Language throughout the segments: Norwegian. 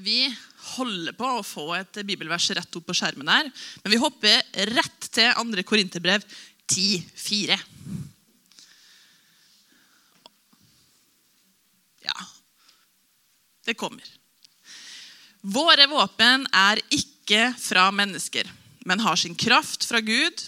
Vi holder på å få et bibelvers rett opp på skjermen her, men vi hopper rett til 2. Korinterbrev 10,4. Ja, det kommer. Våre våpen er ikke fra mennesker, men har sin kraft fra Gud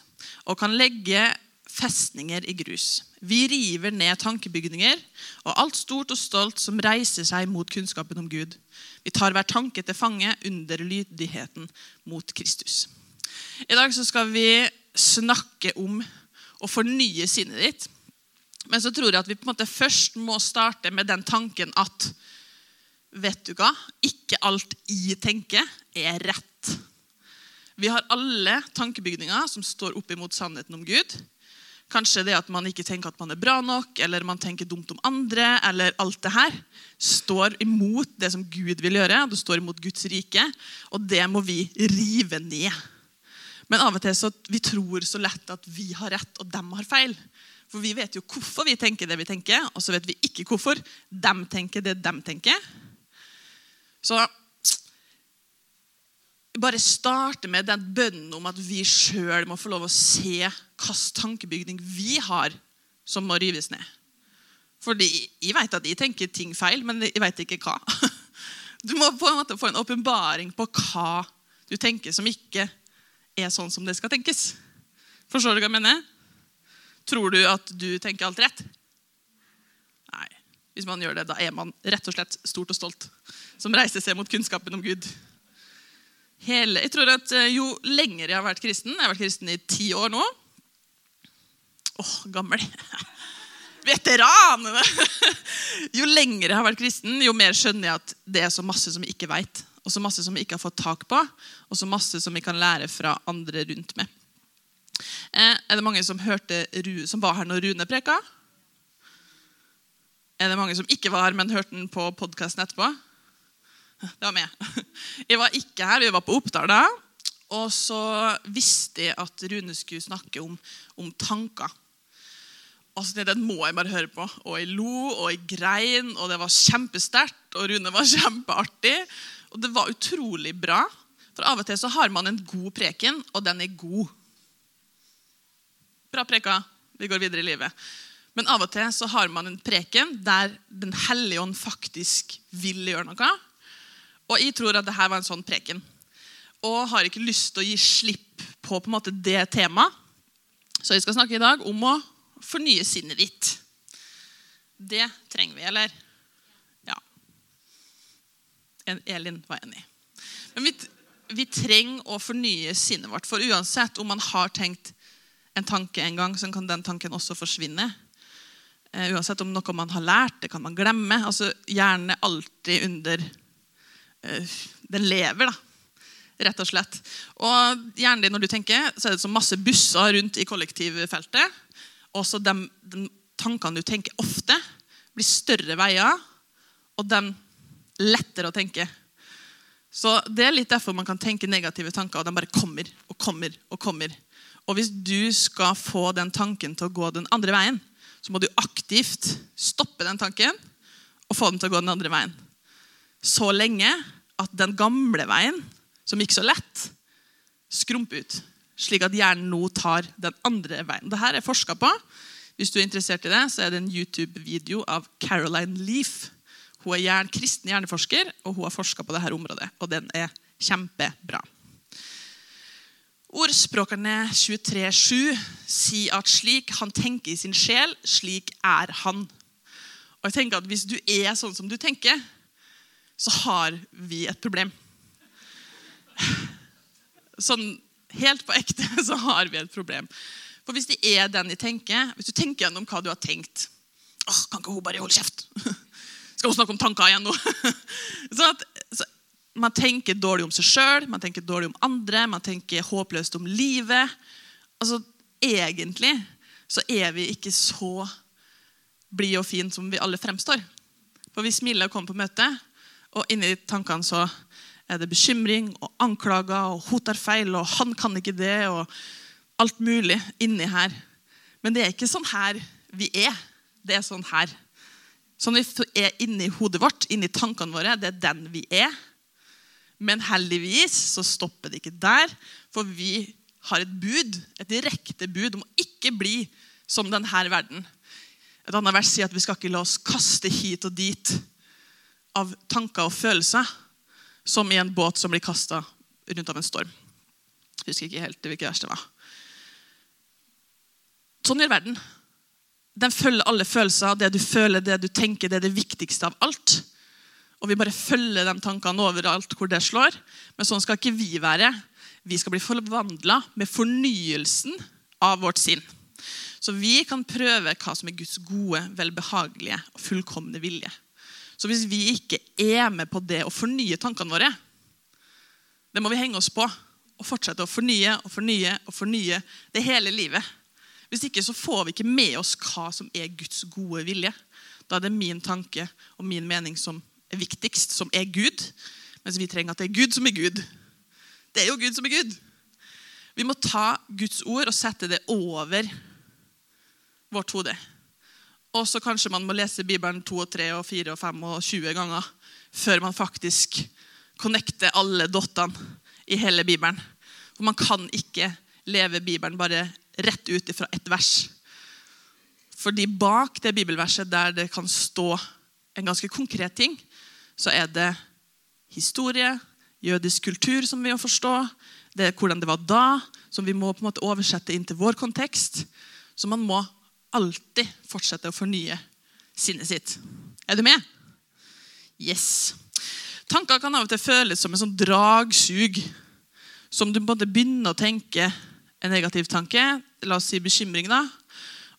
og kan legge festninger i grus. Vi river ned tankebygninger og alt stort og stolt som reiser seg mot kunnskapen om Gud. Vi tar hver tanke til fange under lydigheten mot Kristus. I dag skal vi snakke om å fornye sinnet ditt. Men så tror jeg at vi på en måte først må starte med den tanken at vet du hva? Ikke alt jeg tenker, er rett. Vi har alle tankebygninger som står opp imot sannheten om Gud. Kanskje det at man ikke tenker at man er bra nok, eller man tenker dumt om andre. eller alt det her, står imot det som Gud vil gjøre. Det står imot Guds rike, og det må vi rive ned. Men av og til så vi tror så lett at vi har rett, og dem har feil. For vi vet jo hvorfor vi tenker det vi tenker, og så vet vi ikke hvorfor dem tenker det dem tenker. Så bare starte med den bønnen om at vi sjøl må få lov å se hvilken tankebygning vi har som må rives ned. Fordi jeg vet at jeg tenker ting feil, men jeg vet ikke hva. Du må på en måte få en åpenbaring på hva du tenker som ikke er sånn som det skal tenkes. Forstår du hva jeg mener? Tror du at du tenker alt rett? Nei. Hvis man gjør det, da er man rett og slett stort og stolt, som reiser seg mot kunnskapen om Gud. Hele, jeg tror at eh, Jo lenger jeg har vært kristen Jeg har vært kristen i ti år nå. Åh, gammel. Veteran! Jo lenger jeg har vært kristen, jo mer skjønner jeg at det er så masse som jeg ikke veit. Og så masse som jeg ikke har fått tak på, og så masse som jeg kan lære fra andre rundt meg. Eh, er det mange som, hørte, som var her når Rune preka? Er det mange som ikke var her, men hørte den på podkasten etterpå? Det var meg. Jeg var ikke her, vi var på Oppdal da. Og så visste jeg at Rune skulle snakke om, om tanker. Altså, Den må jeg bare høre på. Og jeg lo, og jeg grein, og det var kjempesterkt. Og Rune var kjempeartig. Og det var utrolig bra. For av og til så har man en god preken, og den er god. Bra preka. Vi går videre i livet. Men av og til så har man en preken der Den hellige ånd faktisk vil gjøre noe. Og jeg tror at dette var en sånn preken. Og har ikke lyst til å gi slipp på, på en måte, det temaet. Så jeg skal snakke i dag om å fornye sinnet ditt. Det trenger vi, eller? Ja. Elin var enig. Men vi, vi trenger å fornye sinnet vårt. For uansett om man har tenkt en tanke en gang, så kan den tanken også forsvinne. Uh, uansett om noe man har lært, det kan man glemme. Altså, Hjernen er alltid under uh, Den lever, da. Rett og slett. Og hjernen din, når du tenker, så er det som masse busser rundt i kollektivfeltet også de, de, tankene du tenker ofte, blir større veier, og de lettere å tenke. Så Det er litt derfor man kan tenke negative tanker, og de bare kommer og kommer. Og kommer. Og hvis du skal få den tanken til å gå den andre veien, så må du aktivt stoppe den tanken og få den til å gå den andre veien. Så lenge at den gamle veien, som gikk så lett, skrumper ut slik at hjernen nå tar den andre veien. Dette er forska på. Hvis du er interessert i det, så er det en YouTube-video av Caroline Leaf. Hun er hjern, kristen hjerneforsker, og hun har forska på dette området. Og den er kjempebra. Ordspråkerne 23,7 sier at slik han tenker i sin sjel, slik er han. Og jeg tenker at Hvis du er sånn som du tenker, så har vi et problem. Sånn helt på ekte, så har vi et problem. For hvis det er den jeg tenker, hvis du tenker gjennom hva du har tenkt åh, Kan ikke hun bare holde kjeft? Skal hun snakke om tanker igjen nå? sånn at, så, man tenker dårlig om seg sjøl, man tenker dårlig om andre, man tenker håpløst om livet. Altså, Egentlig så er vi ikke så blide og fine som vi alle fremstår. For vi smiler og kommer på møte, og inni tankene så er det bekymring og anklager og hun tar feil og han kan ikke det og alt mulig inni her. Men det er ikke sånn her vi er. Det er sånn her. Sånn vi er inni hodet vårt, inni tankene våre. Det er den vi er. Men heldigvis så stopper det ikke der, for vi har et bud, et direkte bud om å ikke bli som denne verden. Et annet vers sier at vi skal ikke la oss kaste hit og dit av tanker og følelser, som i en båt som blir kasta rundt av en storm. Jeg husker ikke helt hvilket vers det var. Sånn gjør verden. Den følger alle følelser. Det du føler, det du tenker, det er det viktigste av alt. Og vi bare følger de tankene overalt hvor det slår. Men sånn skal ikke vi være. Vi skal bli forvandla med fornyelsen av vårt sinn. Så vi kan prøve hva som er Guds gode, velbehagelige og fullkomne vilje. Så hvis vi ikke er med på det å fornye tankene våre, det må vi henge oss på og fortsette å fornye og fornye og fornye det hele livet. Hvis ikke så får vi ikke med oss hva som er Guds gode vilje. Da er det min tanke og min mening som er viktigst, som er Gud. Mens vi trenger at det er Gud som er Gud. Det er jo Gud som er Gud. Vi må ta Guds ord og sette det over vårt hode. Og så kanskje man må lese Bibelen to og tre og fire og fem og 20 ganger før man faktisk connecter alle dottene i hele Bibelen. For man kan ikke leve Bibelen bare rett ut fra ett vers. Fordi bak det bibelverset der det kan stå en ganske konkret ting, så er det historie, jødisk kultur som vi må forstå, det er hvordan det var da, som vi må på en måte oversette inn til vår kontekst. Så man må alltid fortsette å fornye sinnet sitt. Er du med? Yes. Tanker kan av og til føles som en sånn dragsug. Som du måtte begynne å tenke en negativ tanke, la oss si bekymring, da.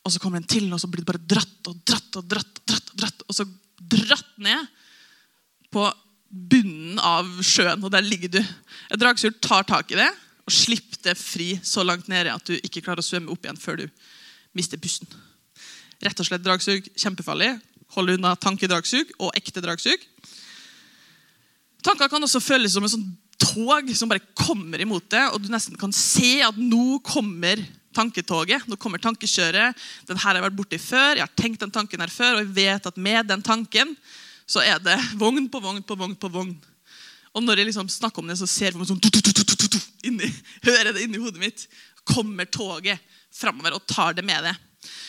Og så kommer den til, og så blir det bare dratt og dratt og dratt. Og dratt, og dratt, og så dratt ned på bunnen av sjøen, og der ligger du. Et dragsur tar tak i det og slipper det fri så langt nede at du ikke klarer å svømme opp igjen før du mister pusten. Rett og slett dragsug. Kjempefarlig. Hold unna tankedragsug og ekte dragsug. Tanker kan også føles som en sånn tog som bare kommer imot deg, og du nesten kan se at nå kommer tanketoget. Nå kommer tankekjøret. Den her har jeg vært borti før. Jeg har tenkt den tanken her før, og jeg vet at med den tanken så er det vogn på vogn på vogn på vogn. Og når jeg liksom snakker om det, så ser jeg for meg sånn, inni, hører det inni hodet mitt. Kommer toget framover og tar det med det.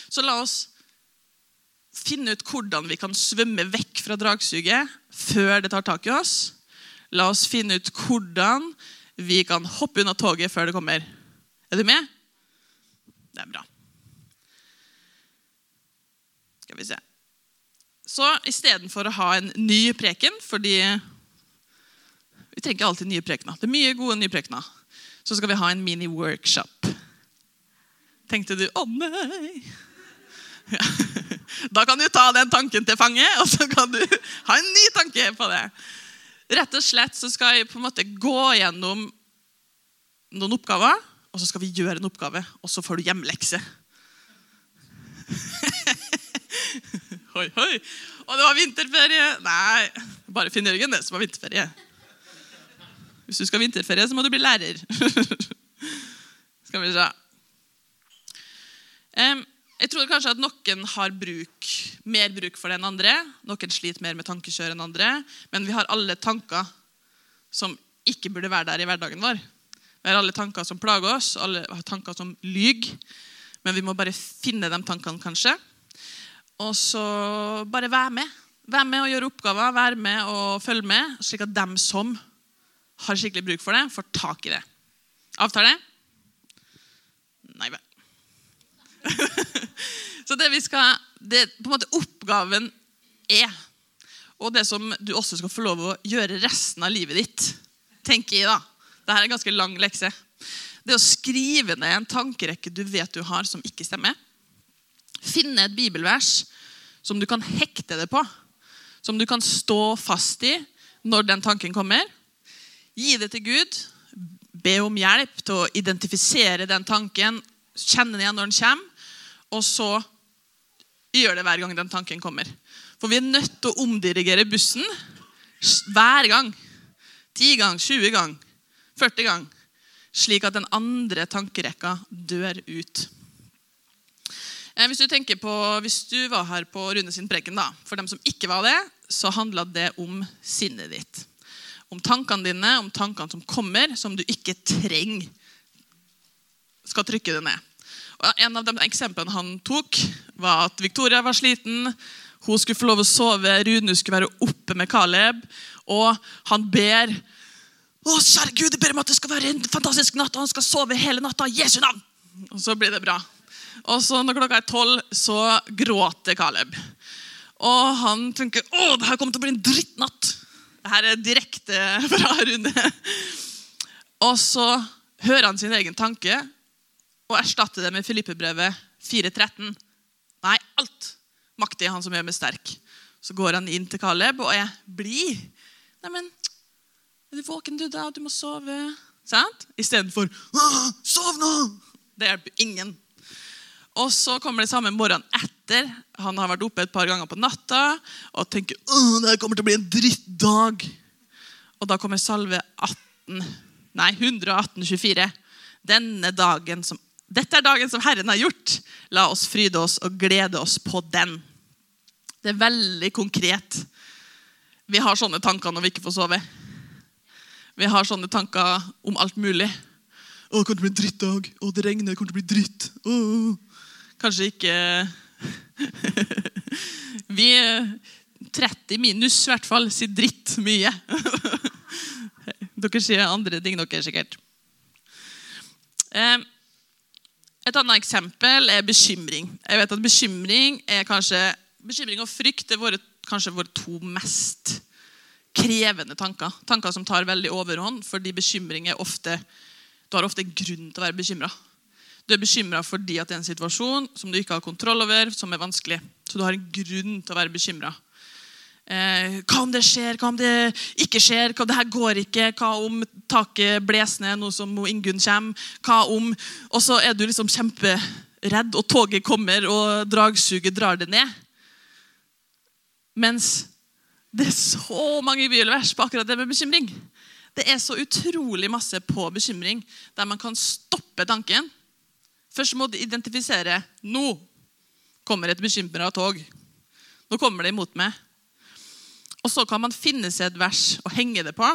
Så la oss finne ut hvordan vi kan svømme vekk fra dragsuget før det tar tak i oss. La oss finne ut hvordan vi kan hoppe unna toget før det kommer. Er du med? Det er bra. Skal vi se. Så istedenfor å ha en ny preken, fordi vi trenger alltid nye prekener. Det er mye gode nye prekener. Så skal vi ha en mini-workshop. Tenkte du 'Å, nei'? Ja. Da kan du ta den tanken til fange, og så kan du ha en ny tanke på det. Rett og slett så skal jeg på en måte gå gjennom noen oppgaver, og så skal vi gjøre en oppgave, og så får du hjemlekse. Hoi, hoi. Og det var vinterferie. Nei, bare Finn Jørgen det som var vinterferie. Hvis du skal vinterferie, så må du bli lærer. skal vi se. Jeg tror kanskje at noen har bruk, mer bruk for det enn andre. Noen sliter mer med tankekjør enn andre. Men vi har alle tanker som ikke burde være der i hverdagen vår. Vi har alle tanker som plager oss, alle tanker som lyver. Men vi må bare finne de tankene, kanskje. Og så bare være med. Vær med og gjøre oppgaver, vær med og følge med, slik at dem som har skikkelig bruk for det, får tak i det. Avtale? Nei vel. så det vi skal, det på en måte oppgaven er, og det som du også skal få lov å gjøre resten av livet ditt, tenker jeg da. Dette er en ganske lang lekse. Det å skrive ned en tankerekke du vet du har som ikke stemmer. Finne et bibelvers som du kan hekte det på. Som du kan stå fast i når den tanken kommer. Gi det til Gud. Be om hjelp til å identifisere den tanken. Kjenne den igjen når den kommer og så gjør det hver gang den tanken kommer. For vi er nødt til å omdirigere bussen hver gang. 10 gang, 20 gang, 40 gang. Slik at den andre tankerekka dør ut. Eh, hvis du tenker på, hvis du var her på Rune sin preken, da, for dem som ikke var det, så handla det om sinnet ditt. Om tankene dine, om tankene som kommer, som du ikke trenger skal trykke det ned. Og en av de eksemplene han tok, var at Victoria var sliten. Hun skulle få lov å sove, Rune skulle være oppe med Caleb. Og han ber å, kjære Gud, jeg ber om at det skal være en fantastisk natt, og han skal sove hele natta. Jesu navn! Og så blir det bra. Og så når klokka er tolv, så gråter Caleb. Og han tenker å, det her kommer til å bli en drittnatt. Det her er direkte fra Rune. Og så hører han sin egen tanke og erstatter det med Filippebrevet 4.13. Nei, alt makter han som gjør meg sterk. Så går han inn til Caleb og er blid. Neimen, er du våken, du, da? Du må sove. Sant? Istedenfor 'Sov nå!' Det hjelper ingen. Og så kommer det samme morgenen etter. Han har vært oppe et par ganger på natta og tenker Åh, det kommer til å bli en drittdag. Og da kommer salve 18, nei, 118, 24. Denne dagen som, dette er dagen som Herren har gjort. La oss fryde oss og glede oss på den. Det er veldig konkret. Vi har sånne tanker når vi ikke får sove. Vi har sånne tanker om alt mulig. Å, det kommer til å bli en drittdag. Å, det regner. Det kommer til å bli dritt. Å. Kanskje ikke Vi 30 minus i hvert fall sier dritt mye. Dere sier andre ting, dere sikkert. Et annet eksempel er bekymring. Jeg vet at Bekymring kanskje, bekymring og frykt er våre, kanskje våre to mest krevende tanker. Tanker som tar veldig overhånd, fordi bekymring er ofte Du har ofte grunn til å være bekymra. Du er bekymra fordi at det er en situasjon som du ikke har kontroll over, som er vanskelig. Så du har en grunn til å være bekymra. Eh, hva om det skjer? Hva om det ikke skjer? Hva om det her går ikke? Hva om taket blåser ned, noe som Ingunn kommer? Hva om Og så er du liksom kjemperedd, og toget kommer, og dragsuget drar det ned. Mens det er så mange bibelvers på akkurat det med bekymring. Det er så utrolig masse på bekymring der man kan stoppe tanken. Først må du identifisere nå kommer et bekymra tog. Nå kommer det imot meg. Og så kan man finne seg et vers og henge det på.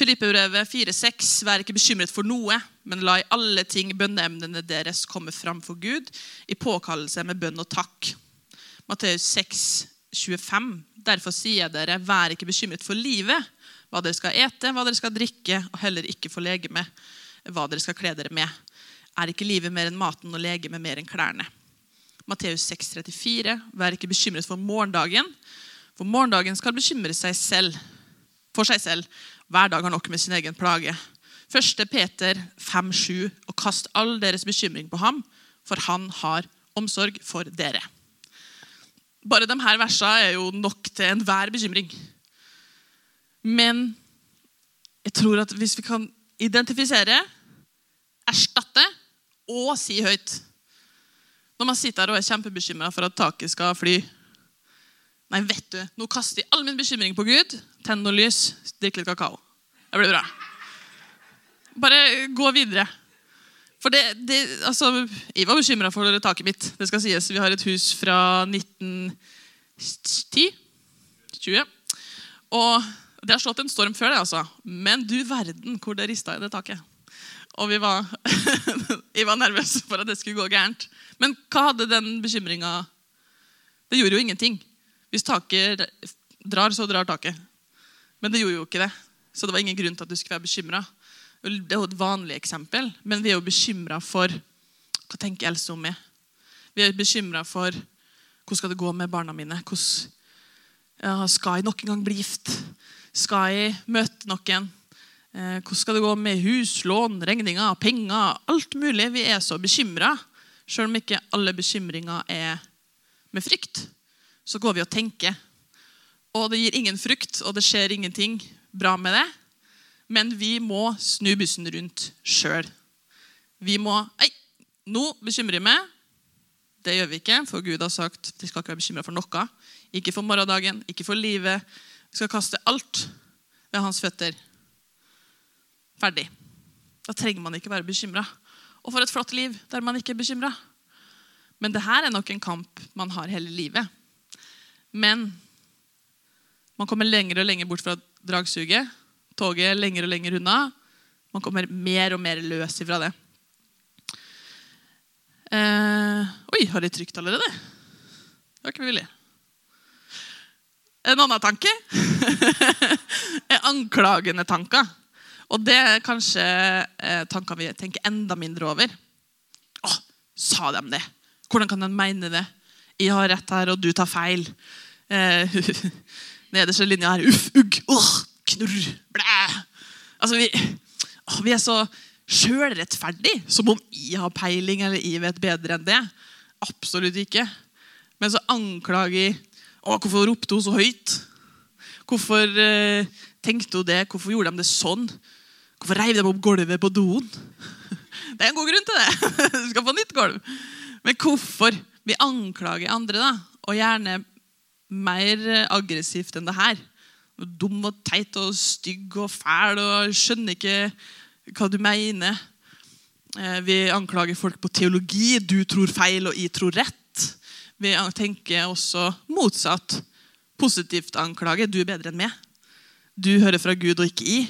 Filippebrevet 4,6.: Vær ikke bekymret for noe, men la i alle ting bønneemnene deres komme fram for Gud i påkallelse med bønn og takk. Matteus 6, 25. Derfor sier jeg dere, vær ikke bekymret for livet, hva dere skal ete, hva dere skal drikke, og heller ikke for legeme, hva dere skal kle dere med. Er ikke livet mer enn maten og legemet mer enn klærne? Matteus 6, 34. Vær ikke bekymret for morgendagen, for morgendagen skal bekymre seg selv. For seg selv. Hver dag har nok med sin egen plage. 1. Peter 5, 7. Og kast all deres bekymring på ham, for han har omsorg for dere. Bare de her versene er jo nok til enhver bekymring. Men jeg tror at hvis vi kan identifisere, erstatte og si høyt Når man sitter her og er kjempebekymra for at taket skal fly Nei, vet du, nå kaster jeg all min bekymring på Gud. Tenn noe lys, drikk litt kakao. Det blir bra. Bare gå videre. For det, det, altså, Jeg var bekymra for taket mitt. Det skal sies. Vi har et hus fra 1910. 20. Og Det har slått en storm før, det, altså. Men du verden hvor det rista i det taket. Og vi var, jeg var nervøs for at det skulle gå gærent. Men hva hadde den bekymringa Det gjorde jo ingenting. Hvis taket drar, så drar taket. Men det gjorde jo ikke det. Så det var ingen grunn til at du skulle være bekymra. Det er jo et vanlig eksempel, men vi er jo bekymra for hva tenker Else om meg. Vi er bekymra for hvordan skal det gå med barna mine. Hvordan, ja, skal jeg nok en gang bli gift? Skal jeg møte noen? Eh, hvordan skal det gå med huslån, regninger, penger? Alt mulig. Vi er så bekymra. Selv om ikke alle bekymringer er med frykt, så går vi og tenker. Og det gir ingen frukt, og det skjer ingenting bra med det. Men vi må snu bussen rundt sjøl. Vi må Ei, nå bekymrer jeg meg. Det gjør vi ikke, for Gud har sagt «Vi skal ikke være bekymra for noe. Ikke for morgendagen, ikke for livet. Vi skal kaste alt ved hans føtter. Ferdig. Da trenger man ikke være bekymra. Og for et flott liv der man ikke er bekymra. Men det her er nok en kamp man har hele livet. Men Man kommer lenger og lenger bort fra dragsuget. Toget er lenger og lenger unna. Man kommer mer og mer løs ifra det. Eh, oi, har de trykt allerede? Det var ikke villig. En annen tanke er anklagende tanker. Og det er kanskje eh, tanker vi tenker enda mindre over. Å, sa de det? Hvordan kan de mene det? Jeg har rett her, og du tar feil. Eh, nederste linja her. Uff, ugg, åh, knurr, blæ. Altså, vi, å, vi er så sjølrettferdige, som om jeg har peiling eller jeg vet bedre enn det. Absolutt ikke. Men så anklager jeg å, Hvorfor ropte hun så høyt? Hvorfor eh, tenkte hun det? Hvorfor gjorde de det sånn? Hvorfor reiv de opp gulvet på doen? Det er en god grunn til det. Du skal få nytt gulv. Men hvorfor vi anklager andre, da? Og gjerne mer aggressivt enn det her. Dum og teit og stygg og fæl og skjønner ikke hva du mener. Eh, vi anklager folk på teologi. Du tror feil, og jeg tror rett. Vi tenker også motsatt. Positivt anklage. Du er bedre enn meg. Du hører fra Gud og ikke i.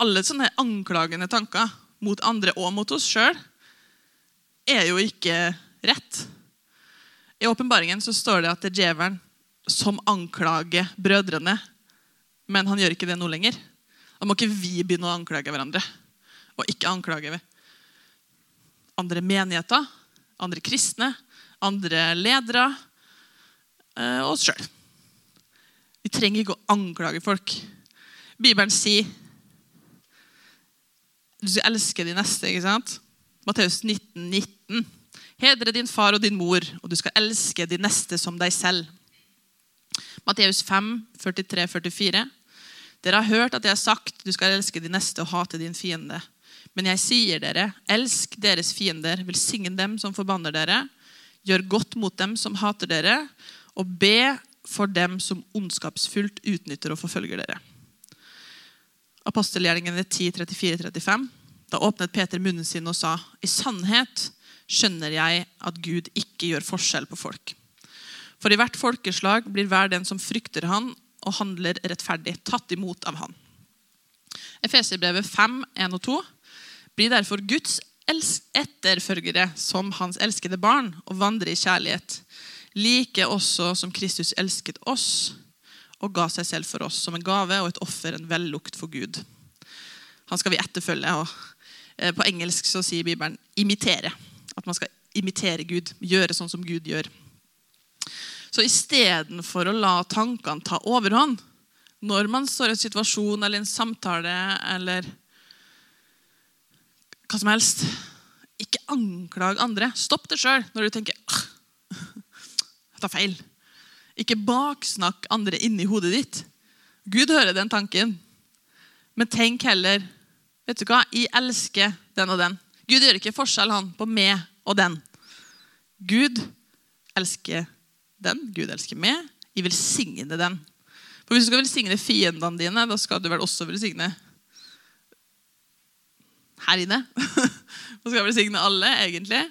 Alle sånne anklagende tanker mot andre og mot oss sjøl er jo ikke rett. I åpenbaringen så står det at det er djevelen som anklager brødrene. Men han gjør ikke det nå lenger. Da må ikke vi begynne å anklage hverandre. Og ikke anklage andre menigheter, andre kristne, andre ledere eh, og oss sjøl. Vi trenger ikke å anklage folk. Bibelen sier du skal elske de neste. ikke sant? Matteus 19, 19. Hedre din far og din mor, og du skal elske de neste som deg selv. Matteus 5, 43, 44. Dere har hørt at jeg har sagt du skal elske de neste og hate din fiende. Men jeg sier dere, elsk deres fiender, velsign dem som forbanner dere, gjør godt mot dem som hater dere, og be for dem som ondskapsfullt utnytter og forfølger dere. Apostelgjerningene 10, 34-35. Da åpnet Peter munnen sin og sa, i sannhet skjønner jeg at Gud ikke gjør forskjell på folk. For i hvert folkeslag blir hver den som frykter han og handler rettferdig, tatt imot av han. Efeserbrevet 5, 1 og 2. Blir derfor Guds etterfølgere som hans elskede barn og vandre i kjærlighet, like også som Kristus elsket oss og ga seg selv for oss som en gave og et offer, en vellukt for Gud. Han skal vi etterfølge. og eh, På engelsk så sier Bibelen 'imitere'. At man skal imitere Gud, gjøre sånn som Gud gjør. Så istedenfor å la tankene ta overhånd når man står i en situasjon eller en samtale eller hva som helst. Ikke anklag andre. Stopp det sjøl når du tenker jeg tar feil. Ikke baksnakk andre inni hodet ditt. Gud hører den tanken. Men tenk heller vet du hva, Jeg elsker den og den. Gud gjør ikke forskjell han på meg og den. Gud elsker den. Gud elsker meg. Jeg velsigner den. For Hvis du skal velsigne fiendene dine, da skal du vel også velsigne her inne. Man skal velsigne alle, egentlig.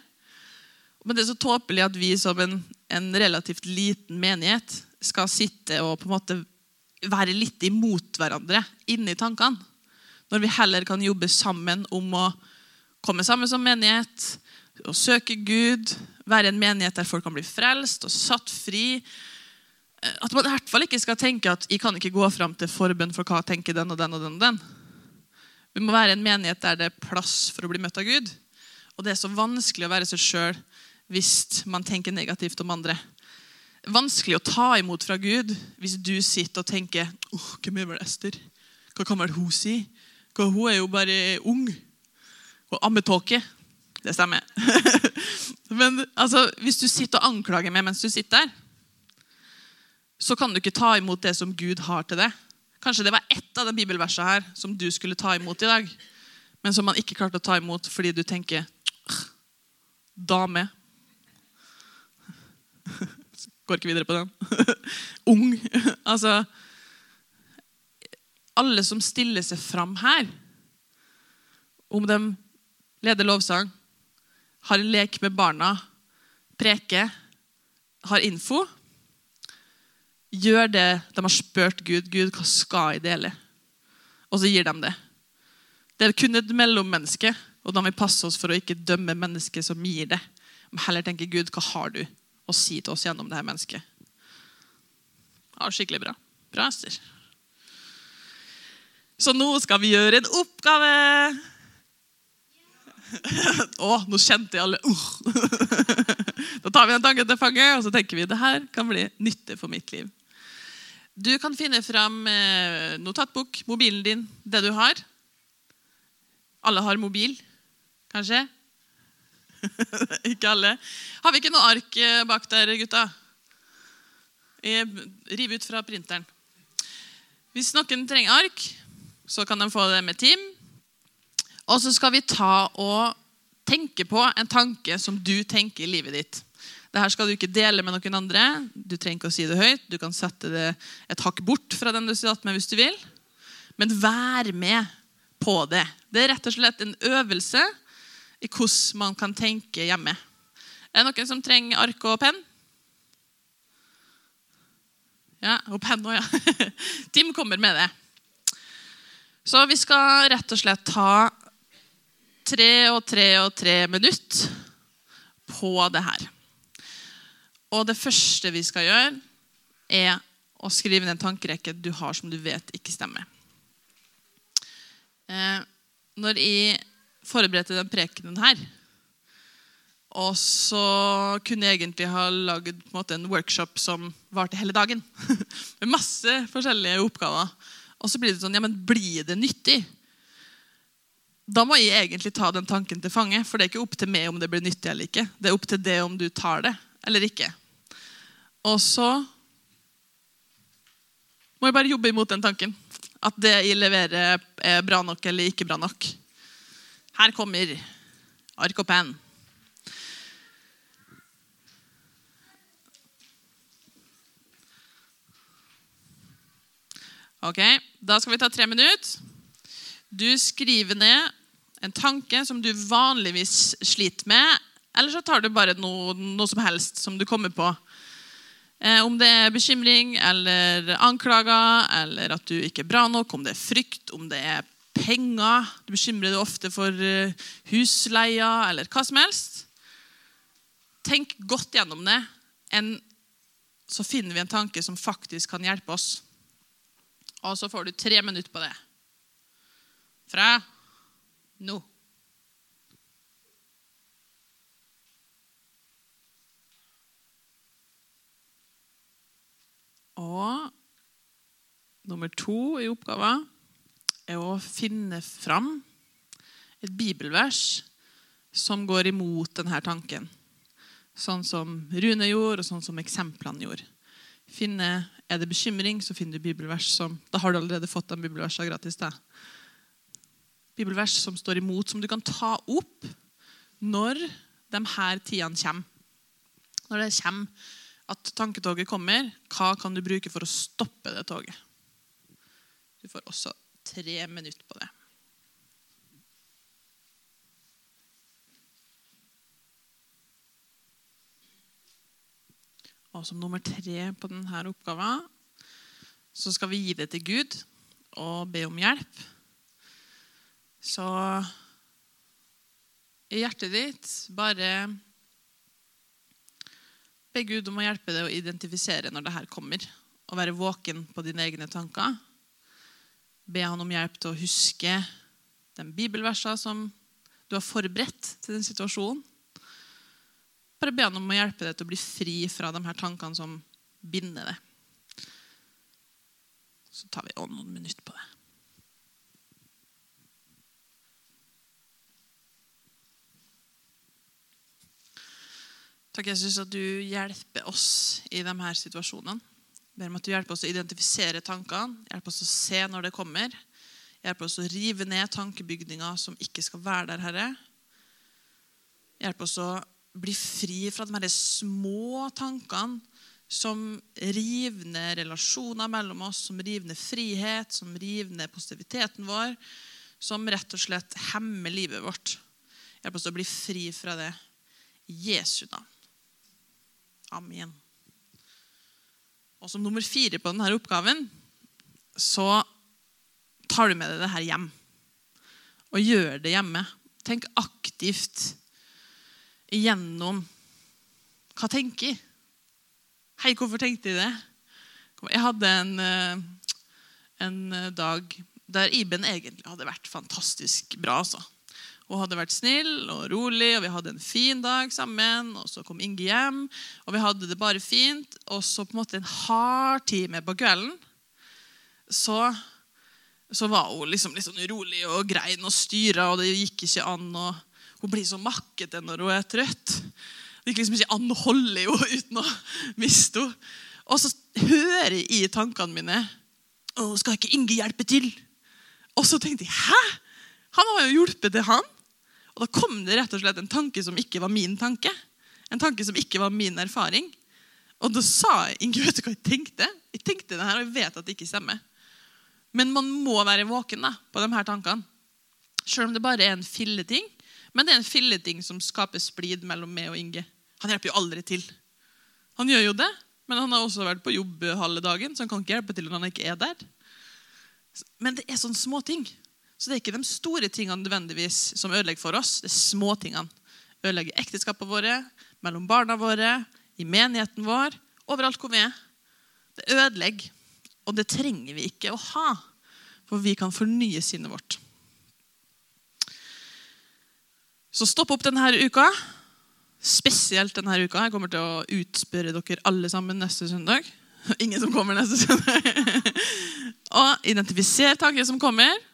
Men det er så tåpelig at vi som en, en, relativt liten menighet skal sitte og på en måte være litt imot hverandre inni tankene. Når vi heller kan jobbe sammen om å komme sammen som menighet og søke Gud, være en menighet der folk kan bli frelst og satt fri. At man i hvert fall ikke skal tenke at jeg kan ikke gå fram til forbønn for hva tenker den og den og den. og den. Vi må være en menighet der det er plass for å bli møtt av Gud. Og det er så vanskelig å være seg sjøl hvis man tenker negativt om andre. Vanskelig å ta imot fra Gud hvis du sitter og tenker oh, Hvem er vel Ester? Hva kan vel hun si? Hva, hun er jo bare ung. Og ammetåke. Det stemmer. Men altså, hvis du sitter og anklager meg mens du sitter der, så kan du ikke ta imot det som Gud har til deg. Kanskje det var ett av de bibelversene her som du skulle ta imot i dag, men som man ikke klarte å ta imot fordi du tenker Dame. Går ikke videre på den. Ung. Altså Alle som stiller seg fram her, om de leder lovsang, har en lek med barna, preker, har info gjør det de har spurt Gud. Gud, hva skal jeg dele? Og så gir de det. Det er kun et mellommenneske, og da må vi passe oss for å ikke dømme mennesket som gir det. Men heller tenke Gud, hva har du å si til oss gjennom det her mennesket? Ja, skikkelig bra. Bra, Ester. Så nå skal vi gjøre en oppgave. Å, nå kjente jeg alle uh. Da tar vi den tanken til fange, og så tenker vi det her kan bli nytte for mitt liv. Du kan finne fram eh, notatbok, mobilen din, det du har. Alle har mobil, kanskje? ikke alle. Har vi ikke noe ark eh, bak der, gutta? Riv ut fra printeren. Hvis noen trenger ark, så kan de få det med Team. Og så skal vi ta og tenke på en tanke som du tenker i livet ditt. Dette skal du ikke dele med noen andre. Du trenger ikke å si det høyt. Du kan sette det et hakk bort fra den du satt med hvis du vil. Men vær med på det. Det er rett og slett en øvelse i hvordan man kan tenke hjemme. Er det noen som trenger ark og penn? Ja, og penn òg, ja. Tim kommer med det. Så vi skal rett og slett ta tre og tre og tre minutter på det her. Og det første vi skal gjøre, er å skrive ned en tankerekke du har som du vet ikke stemmer. Eh, når jeg forberedte den prekenen her, og så kunne jeg egentlig ha laget en, en workshop som varte hele dagen. Med masse forskjellige oppgaver. Og så blir det sånn Ja, men blir det nyttig? Da må jeg egentlig ta den tanken til fange, for det er ikke opp til meg om det blir nyttig eller ikke. Det er opp til det om du tar det eller ikke. Og så må jeg bare jobbe imot den tanken. At det jeg leverer, er bra nok eller ikke bra nok. Her kommer ark og penn. Ok, Da skal vi ta tre minutter. Du skriver ned en tanke som du vanligvis sliter med. Eller så tar du bare noe, noe som helst som du kommer på. Eh, om det er bekymring eller anklager, eller at du ikke er bra nok, om det er frykt, om det er penger Du bekymrer deg ofte for eh, husleia eller hva som helst. Tenk godt gjennom det, så finner vi en tanke som faktisk kan hjelpe oss. Og så får du tre minutter på det. Fra nå. Og nummer to i oppgaven er å finne fram et bibelvers som går imot denne tanken. Sånn som Rune gjorde, og sånn som eksemplene gjorde. Finne, er det bekymring, så finner du bibelvers som Da har du allerede fått de bibelversene gratis. Da. Bibelvers som står imot, som du kan ta opp når de her tidene kommer. Når det kommer at tanketoget kommer, hva kan du bruke for å stoppe det toget? Du får også tre minutter på det. Og som nummer tre på denne oppgaven så skal vi gi det til Gud og be om hjelp. Så i hjertet ditt bare Be Gud om å hjelpe deg å identifisere når det her kommer, og være våken på dine egne tanker. Be han om hjelp til å huske den bibelversene som du har forberedt til den situasjonen. Bare be han om å hjelpe deg til å bli fri fra de her tankene som binder deg. Så tar vi noen minutter på det. Takk, Jesus, at du hjelper oss i de her situasjonene. Ber om at du hjelper oss å identifisere tankene, hjelper oss å se når det kommer. Hjelper oss å rive ned tankebygninger som ikke skal være der, Herre. Hjelper oss å bli fri fra de her små tankene som river ned relasjoner mellom oss, som river ned frihet, som river ned positiviteten vår, som rett og slett hemmer livet vårt. Hjelp oss å bli fri fra det Jesu navn. Amen. Og som nummer fire på denne oppgaven så tar du med deg det her hjem. Og gjør det hjemme. Tenk aktivt igjennom hva tenker? Hei, hvorfor tenkte jeg det? Jeg hadde en, eh, en dag der Iben egentlig hadde vært fantastisk bra. altså. Hun hadde vært snill og rolig, og vi hadde en fin dag sammen. og Så kom Inge hjem, og vi hadde det bare fint. Og så på en måte en hard time på kvelden så, så var hun liksom litt sånn urolig og grein og styra, og det gikk ikke an. og Hun blir så makkete når hun er trøtt. Det gikk liksom ikke an å holde henne uten å miste henne. Og så hører jeg i tankene mine å, skal ikke Inge hjelpe til? Og så tenkte jeg hæ? Han har jo hjulpet til han. Og da kom det rett og slett en tanke som ikke var min tanke. En tanke som ikke var min erfaring. Og da sa jeg Inge, vet du hva jeg tenkte? Jeg tenkte det her, og jeg vet at det ikke stemmer. Men man må være våken da, på de her tankene. Selv om det bare er en filleting. Men det er en filleting som skaper splid mellom meg og Inge. Han hjelper jo aldri til. Han gjør jo det, men han har også vært på jobb halve dagen, så han kan ikke hjelpe til når han ikke er der. Men det er sånne småting. Så det er ikke de store tingene nødvendigvis som ødelegger for oss. Det er småtingene. Ødelegger ekteskapene våre, mellom barna våre, i menigheten vår, overalt hvor vi er. Det ødelegger. Og det trenger vi ikke å ha, for vi kan fornye sinnet vårt. Så stopp opp denne uka. Spesielt denne uka. Jeg kommer til å utspørre dere alle sammen neste søndag. Ingen som kommer neste søndag. og identifiser tanker som kommer.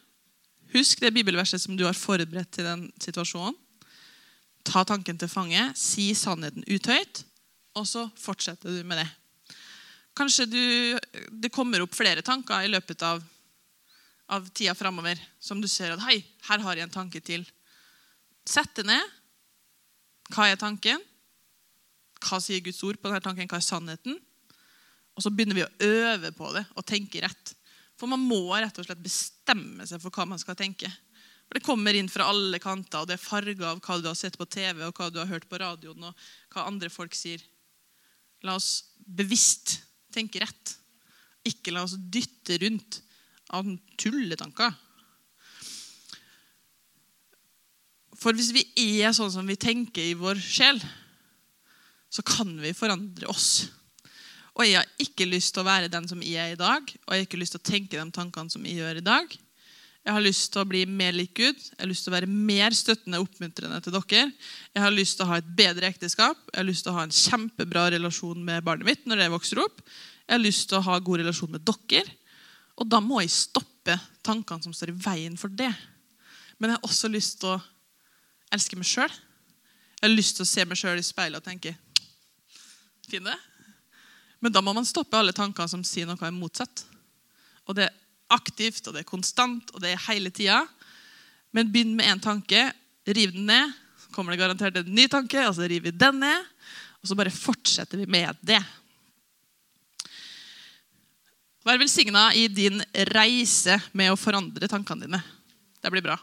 Husk det bibelverset som du har forberedt til den situasjonen. Ta tanken til fange, si sannheten uthøyt, og så fortsetter du med det. Kanskje du, det kommer opp flere tanker i løpet av, av tida framover som du ser at hei, her har jeg en tanke til. Sett det ned. Hva er tanken? Hva sier Guds ord på denne tanken? Hva er sannheten? Og så begynner vi å øve på det og tenke rett. For man må rett og slett bestemme seg for hva man skal tenke. For Det kommer inn fra alle kanter, og det er farger av hva du har sett på TV og hva du har hørt på radioen, og hva andre folk sier. La oss bevisst tenke rett. Ikke la oss dytte rundt av tulletanker. For hvis vi er sånn som vi tenker i vår sjel, så kan vi forandre oss. Og jeg har ikke lyst til å være den som jeg er i dag, og jeg har ikke lyst til å tenke de tankene som jeg gjør i dag. Jeg har lyst til å bli mer lik Gud. Jeg har lyst til å være mer støttende og oppmuntrende til dere. Jeg har lyst til å ha et bedre ekteskap. Jeg har lyst til å ha en kjempebra relasjon med barnet mitt når det vokser opp. Jeg har lyst til å ha god relasjon med dere. Og da må jeg stoppe tankene som står i veien for det. Men jeg har også lyst til å elske meg sjøl. Jeg har lyst til å se meg sjøl i speilet og tenke Fin det? Men da må man stoppe alle tankene som sier noe er motsatt. Og det er aktivt, og det er konstant, og det er hele tida. Men begynn med én tanke. Riv den ned. Så kommer det garantert en ny tanke, og så river vi den ned. Og så bare fortsetter vi med det. Vær velsigna i din reise med å forandre tankene dine. Det blir bra.